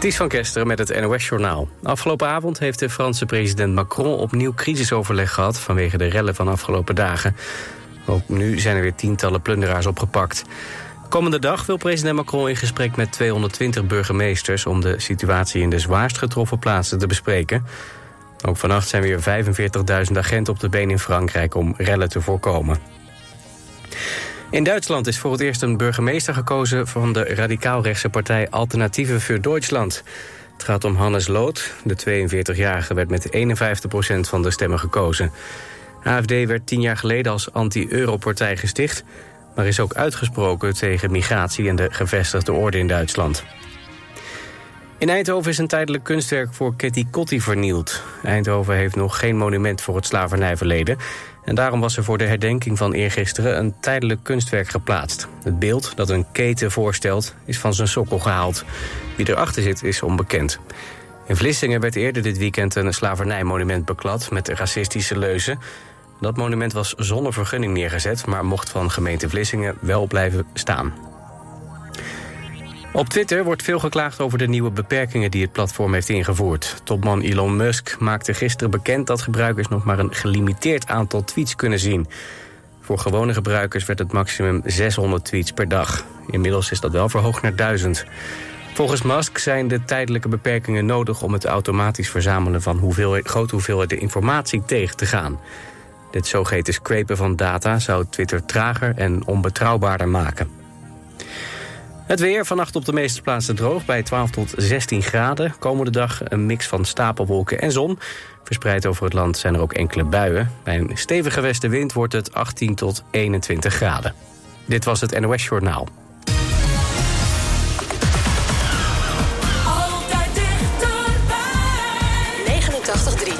Ties van Kesteren met het NOS-journaal. Afgelopen avond heeft de Franse president Macron opnieuw crisisoverleg gehad... vanwege de rellen van afgelopen dagen. Ook nu zijn er weer tientallen plunderaars opgepakt. Komende dag wil president Macron in gesprek met 220 burgemeesters... om de situatie in de zwaarst getroffen plaatsen te bespreken. Ook vannacht zijn weer 45.000 agenten op de been in Frankrijk om rellen te voorkomen. In Duitsland is voor het eerst een burgemeester gekozen... van de radicaal-rechtse partij Alternatieve voor Duitsland. Het gaat om Hannes Lood. De 42-jarige werd met 51% van de stemmen gekozen. AFD werd tien jaar geleden als anti-Euro-partij gesticht... maar is ook uitgesproken tegen migratie en de gevestigde orde in Duitsland. In Eindhoven is een tijdelijk kunstwerk voor Ketty Kotti vernield. Eindhoven heeft nog geen monument voor het slavernijverleden... En daarom was er voor de herdenking van eergisteren een tijdelijk kunstwerk geplaatst. Het beeld dat een keten voorstelt is van zijn sokkel gehaald. Wie erachter zit is onbekend. In Vlissingen werd eerder dit weekend een slavernijmonument beklad met racistische leuzen. Dat monument was zonder vergunning neergezet, maar mocht van gemeente Vlissingen wel blijven staan. Op Twitter wordt veel geklaagd over de nieuwe beperkingen die het platform heeft ingevoerd. Topman Elon Musk maakte gisteren bekend dat gebruikers nog maar een gelimiteerd aantal tweets kunnen zien. Voor gewone gebruikers werd het maximum 600 tweets per dag. Inmiddels is dat wel verhoogd naar 1000. Volgens Musk zijn de tijdelijke beperkingen nodig om het automatisch verzamelen van hoeveelheid, grote hoeveelheden informatie tegen te gaan. Dit zogeheten scrapen van data zou Twitter trager en onbetrouwbaarder maken. Het weer vannacht op de meeste plaatsen droog bij 12 tot 16 graden. Komende dag een mix van stapelwolken en zon. Verspreid over het land zijn er ook enkele buien. Bij een stevige westenwind wordt het 18 tot 21 graden. Dit was het NOS Journaal. Altijd dichterbij. 89.3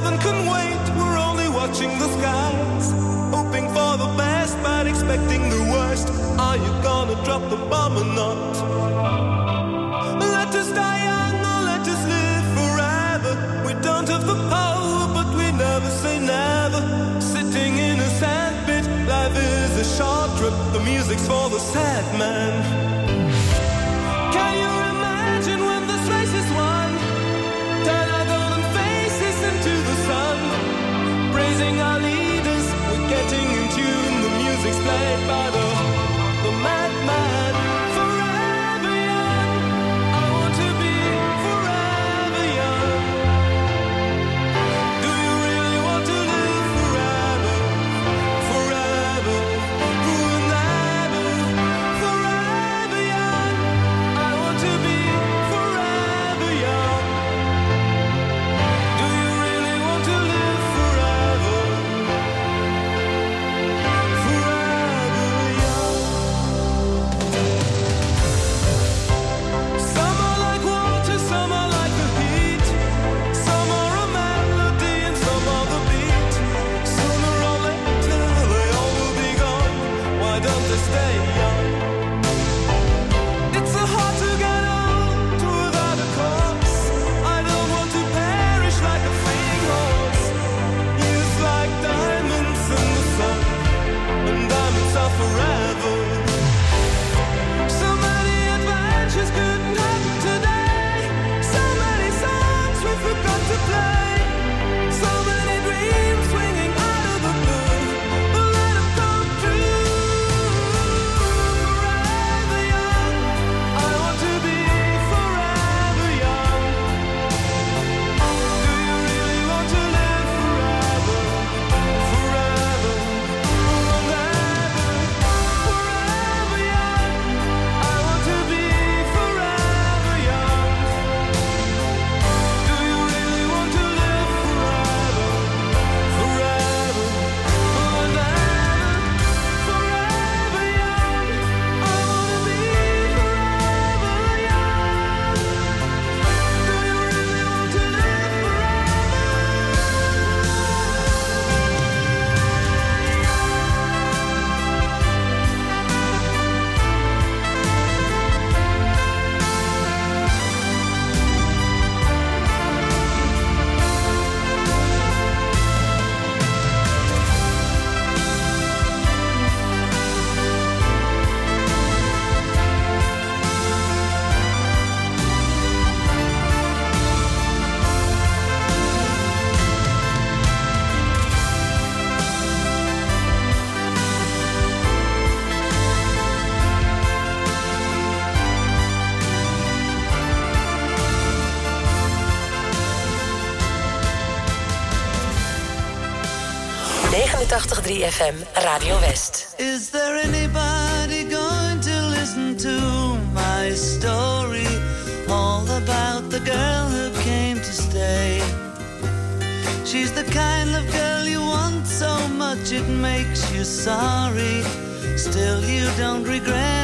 heaven can wait. We're only watching the skies, hoping for the best but expecting the worst. Are you gonna drop the bomb or not? Let us die young or let us live forever. We don't have the power, but we never say never. Sitting in a sandpit, life is a short trip. The music's for the sad man. displayed by the 3FM Radio West. Is there anybody going to listen to my story? All about the girl who came to stay. She's the kind of girl you want so much it makes you sorry. Still, you don't regret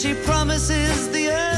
she promises the earth.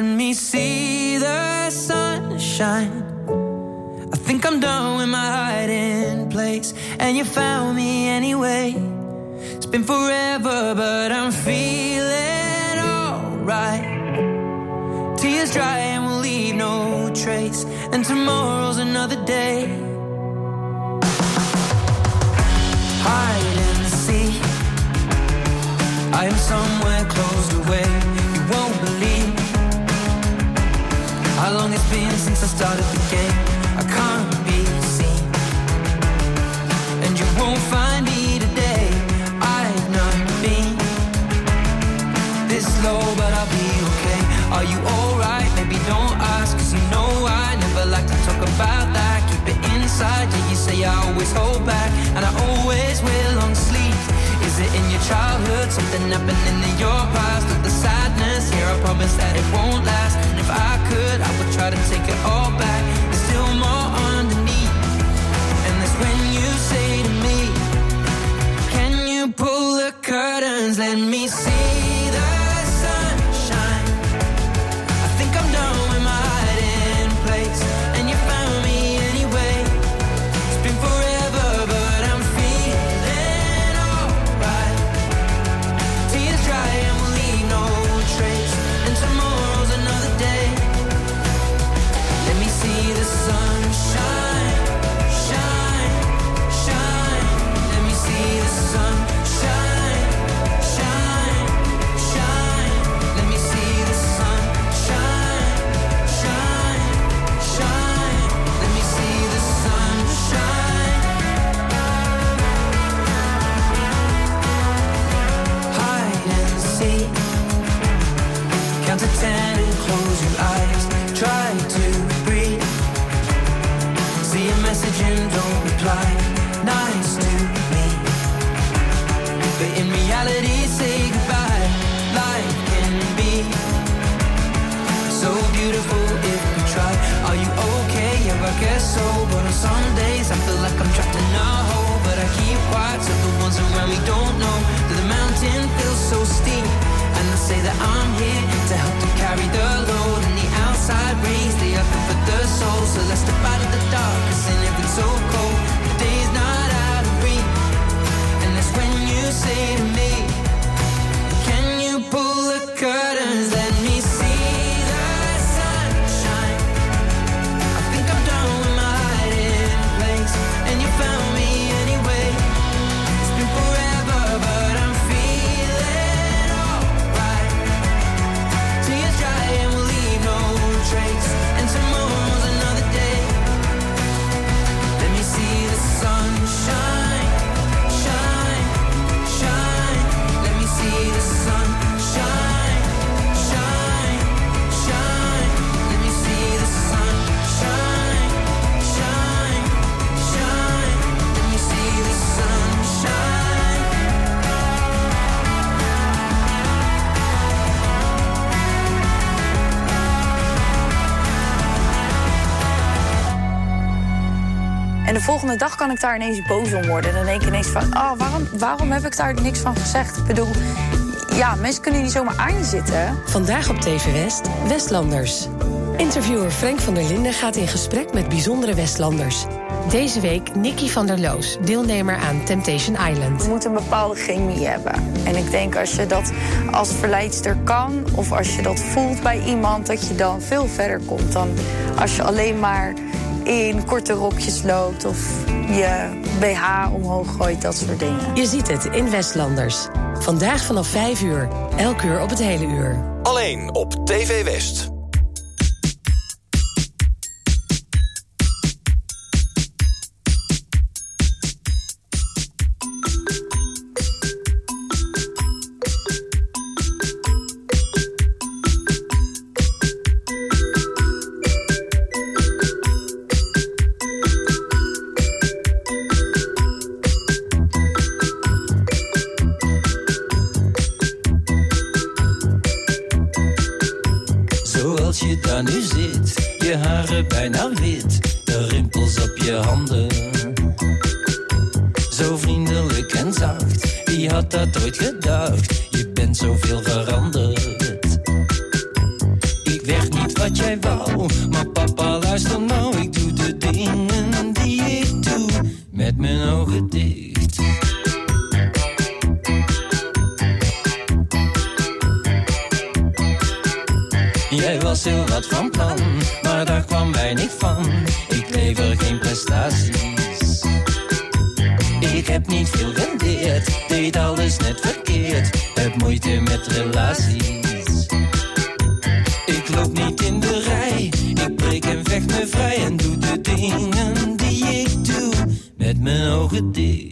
Me see the sunshine. I think I'm done with my hiding place, and you found me anyway. It's been forever, but I'm feeling alright. Tears dry and we'll leave no trace, and tomorrow's another day. Hide and seek. I am somewhere closed away. How long it's been since I started the game. I can't be seen, and you won't find me today. I've not been this low, but I'll be okay. Are you alright? Maybe don't ask, cause you know I never like to talk about that. Keep it inside, yeah, you say I always hold back, and I always wear long sleeves. Is it in your childhood? Something happening in your past? Or the Here, I promise that it won't last. And if I could, I would try to take it all back. There's still more underneath. And that's when you say to me, Can you pull the curtains? Let me see volgende dag kan ik daar ineens boos om worden. Dan denk ik ineens van, oh, waarom, waarom heb ik daar niks van gezegd? Ik bedoel, ja, mensen kunnen niet zomaar aan je zitten. Vandaag op TV West, Westlanders. Interviewer Frank van der Linden gaat in gesprek met bijzondere Westlanders. Deze week Nicky van der Loos, deelnemer aan Temptation Island. Je moet een bepaalde chemie hebben. En ik denk als je dat als verleidster kan... of als je dat voelt bij iemand... dat je dan veel verder komt dan als je alleen maar in korte rokjes loopt... of je BH omhoog gooit, dat soort dingen. Je ziet het in Westlanders. Vandaag vanaf 5 uur, elk uur op het hele uur. Alleen op TV West. me vrij en doe de dingen die ik doe met mijn ogen dicht.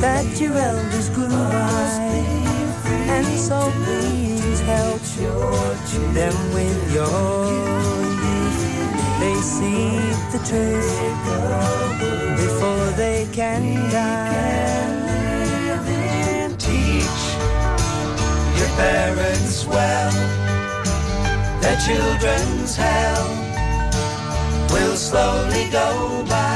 that your elders grew wise, and so please help them with your youth. They see the truth before they can die. Teach your parents well, their children's hell will slowly go by.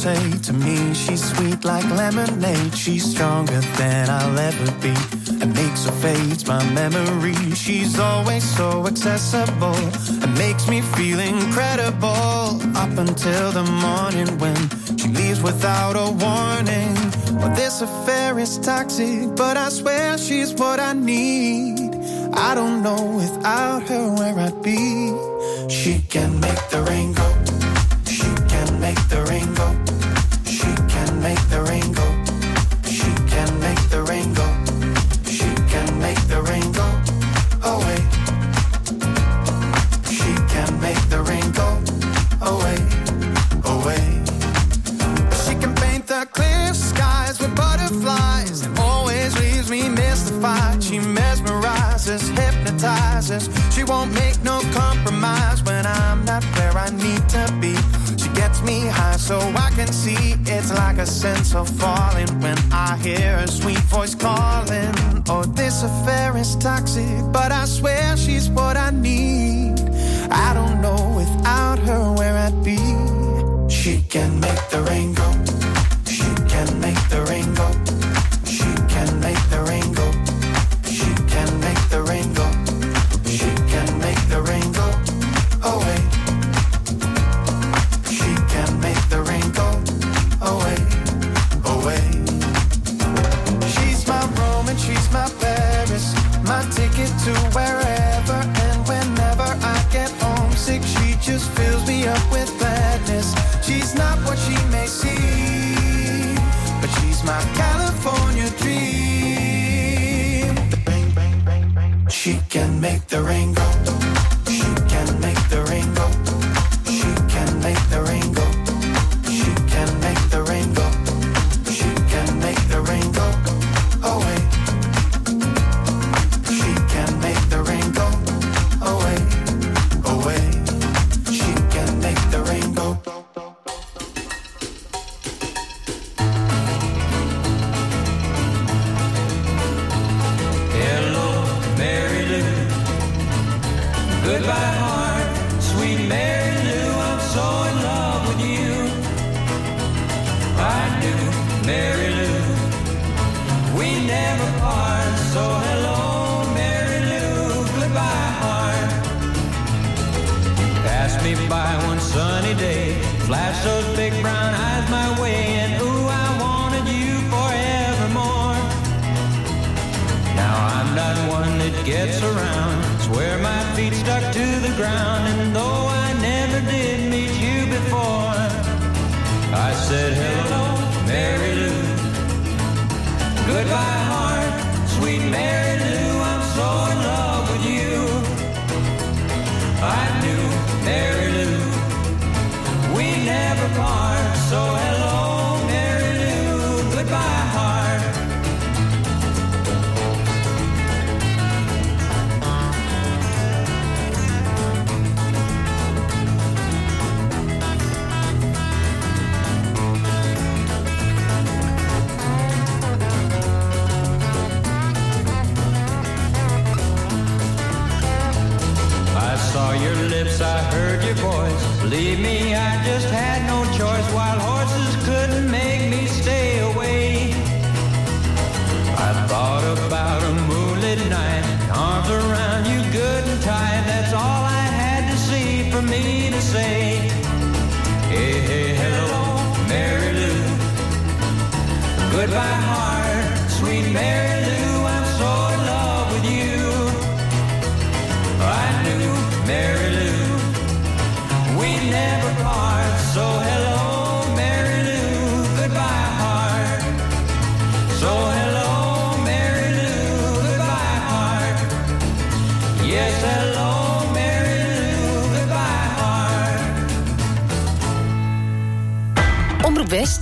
say to me. She's sweet like lemonade, she's stronger than I'll ever be. And makes or fades my memory. She's always so accessible and makes me feel incredible. Up until the morning when she leaves without a warning. Well, this affair is toxic, but I swear she's what I need. I don't know without her where I'd be. She can make the rain go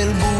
quel buio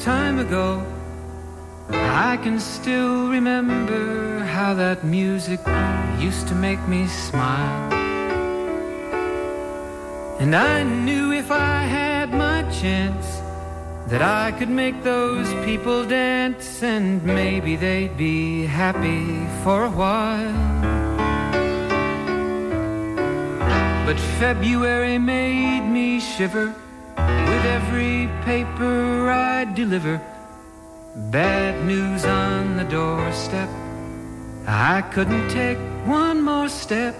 time ago, I can still remember how that music used to make me smile. And I knew if I had my chance that I could make those people dance and maybe they'd be happy for a while. But February made me shiver with every paper I deliver. Bad news on the doorstep. I couldn't take one more step.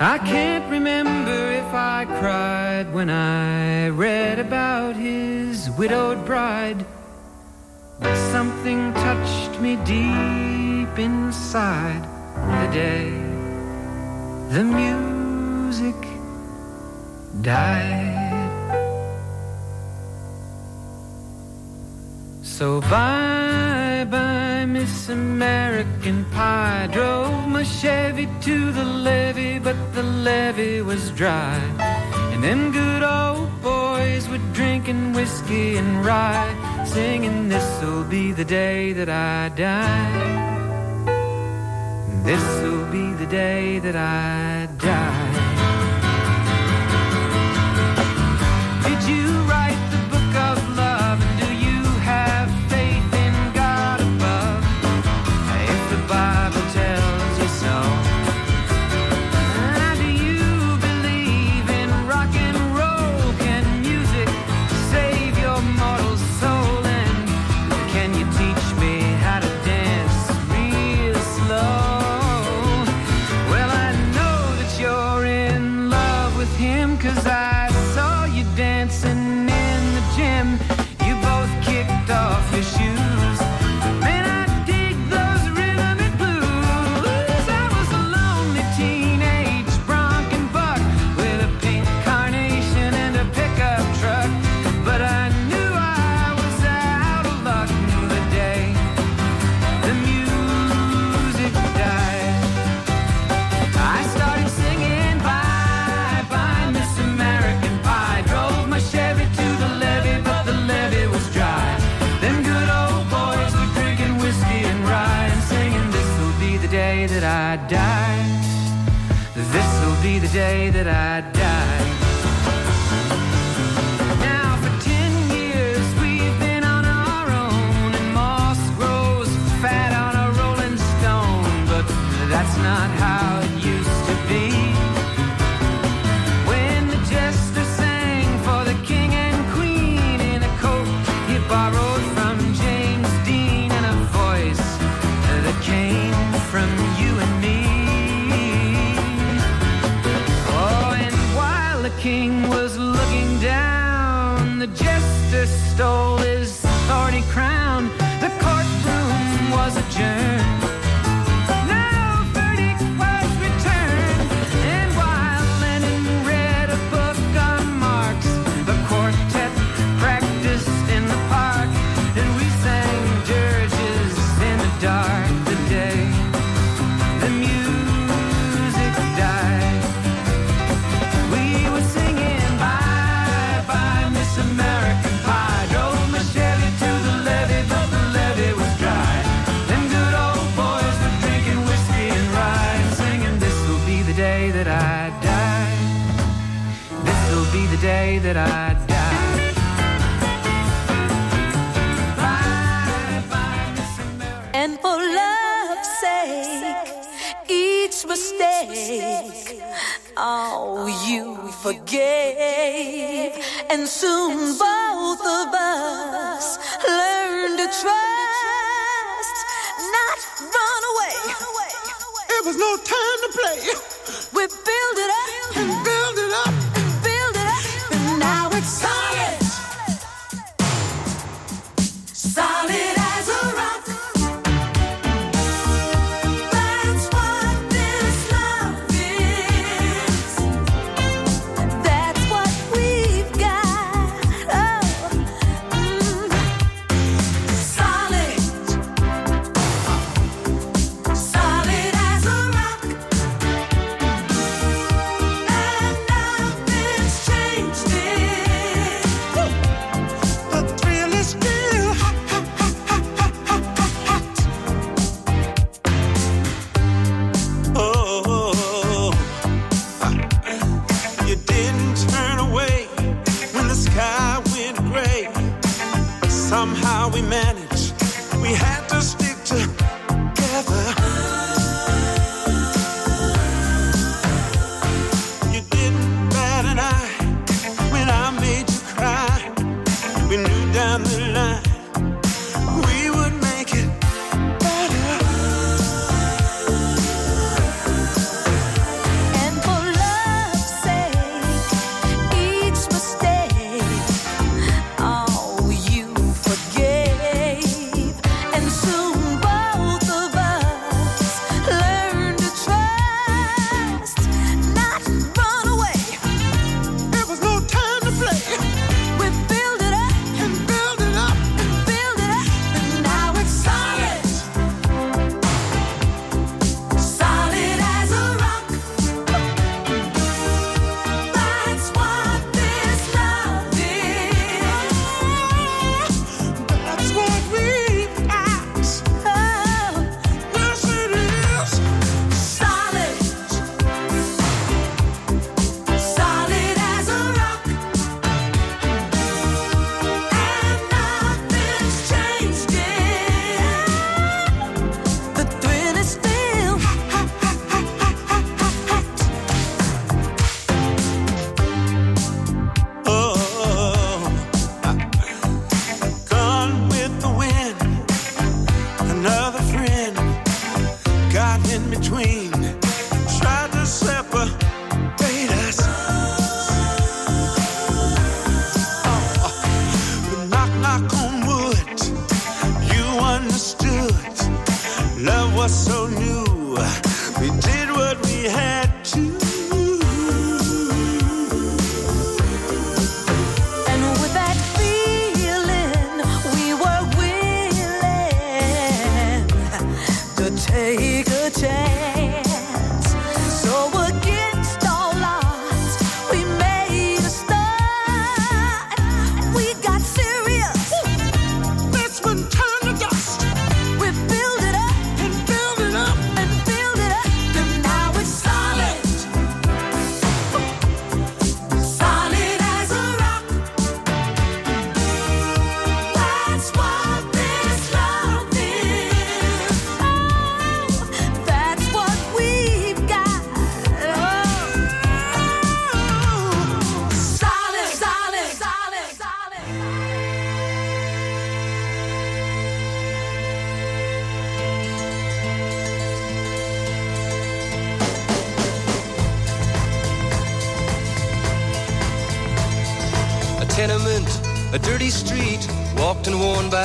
I can't remember if I cried when I read about his widowed bride. But something touched me deep inside the day the music died. So bye bye, Miss American Pie. Drove my Chevy to the levee, but the levee was dry. And them good old boys were drinking whiskey and rye, singing, This'll be the day that I die. This'll be the day that I die. Did you And soon both of us learned to trust, not run away. It was no time to play. We built it up.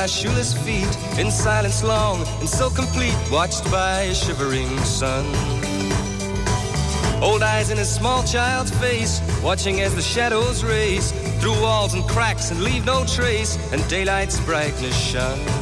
By shoeless feet, in silence long and so complete, watched by a shivering sun. Old eyes in a small child's face, watching as the shadows race through walls and cracks and leave no trace, and daylight's brightness shone.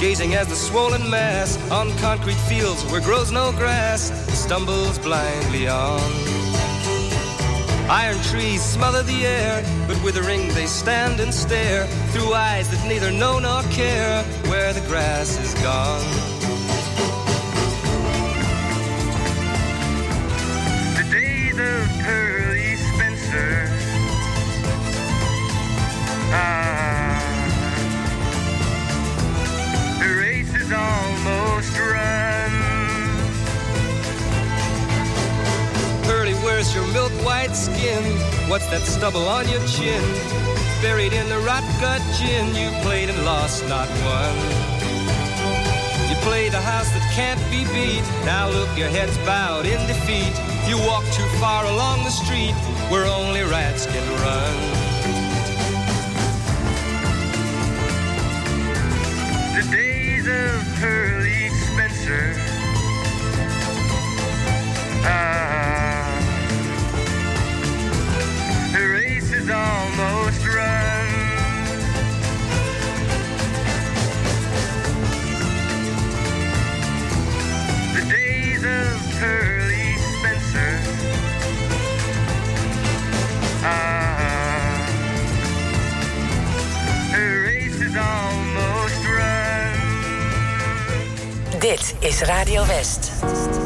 Gazing as the swollen mass on concrete fields where grows no grass stumbles blindly on. Iron trees smother the air, but withering they stand and stare through eyes that neither know nor care where the grass is gone. That stubble on your chin? Buried in the rot gut gin, you played and lost, not won. You played a house that can't be beat. Now look, your head's bowed in defeat. You walk too far along the street where only rats can run. The days of Pearly Spencer. Almost run. The days of Pearly Spencer. Ah, the race is almost run. Dit is Radio West.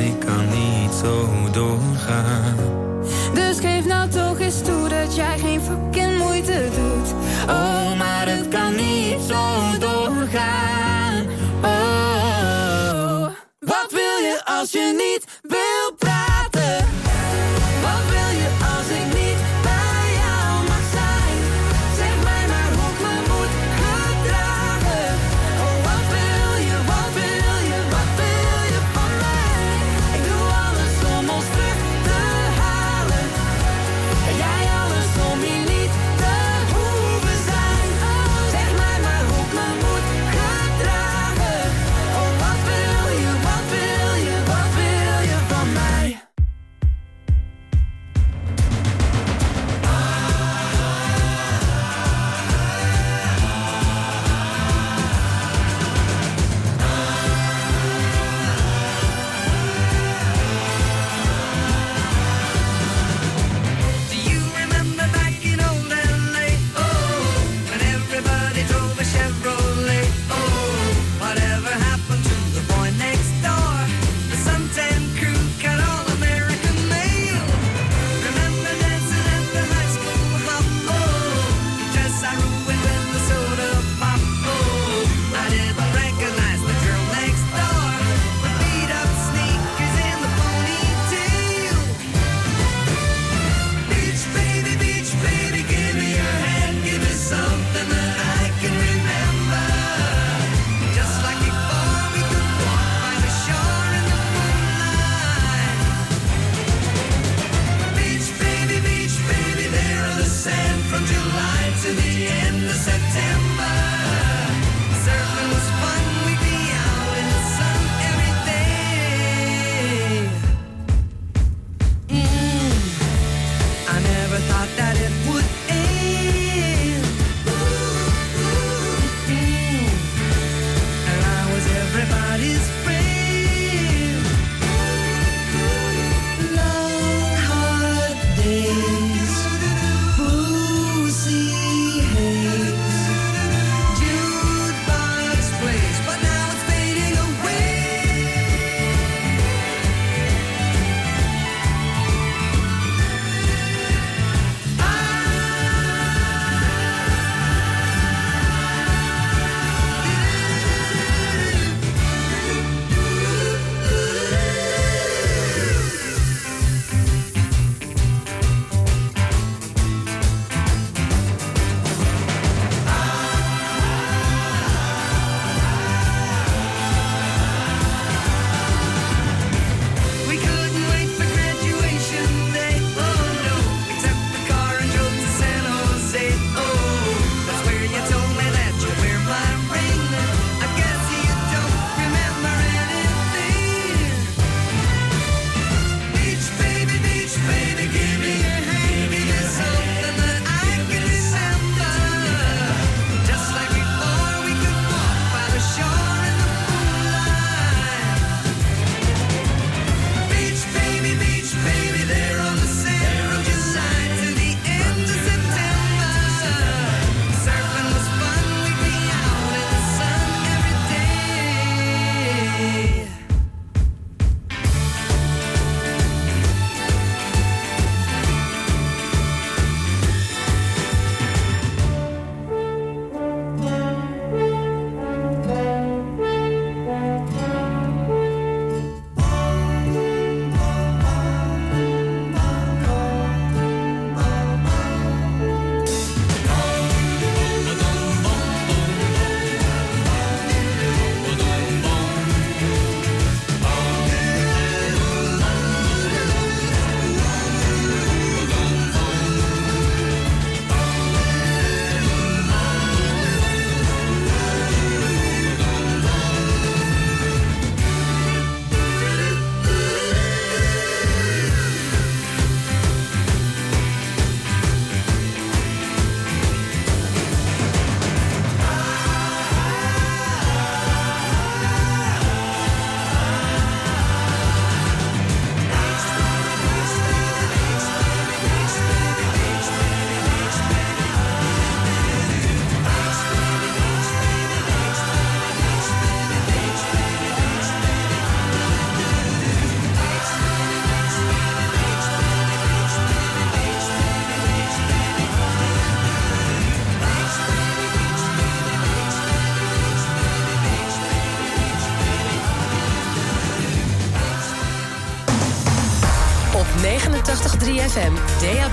Ik kan niet zo doorgaan. Dus geef nou toch eens toe dat jij geen fucking moeite doet. Oh, maar het kan niet zo doorgaan. Oh, wat wil als je niet from July to the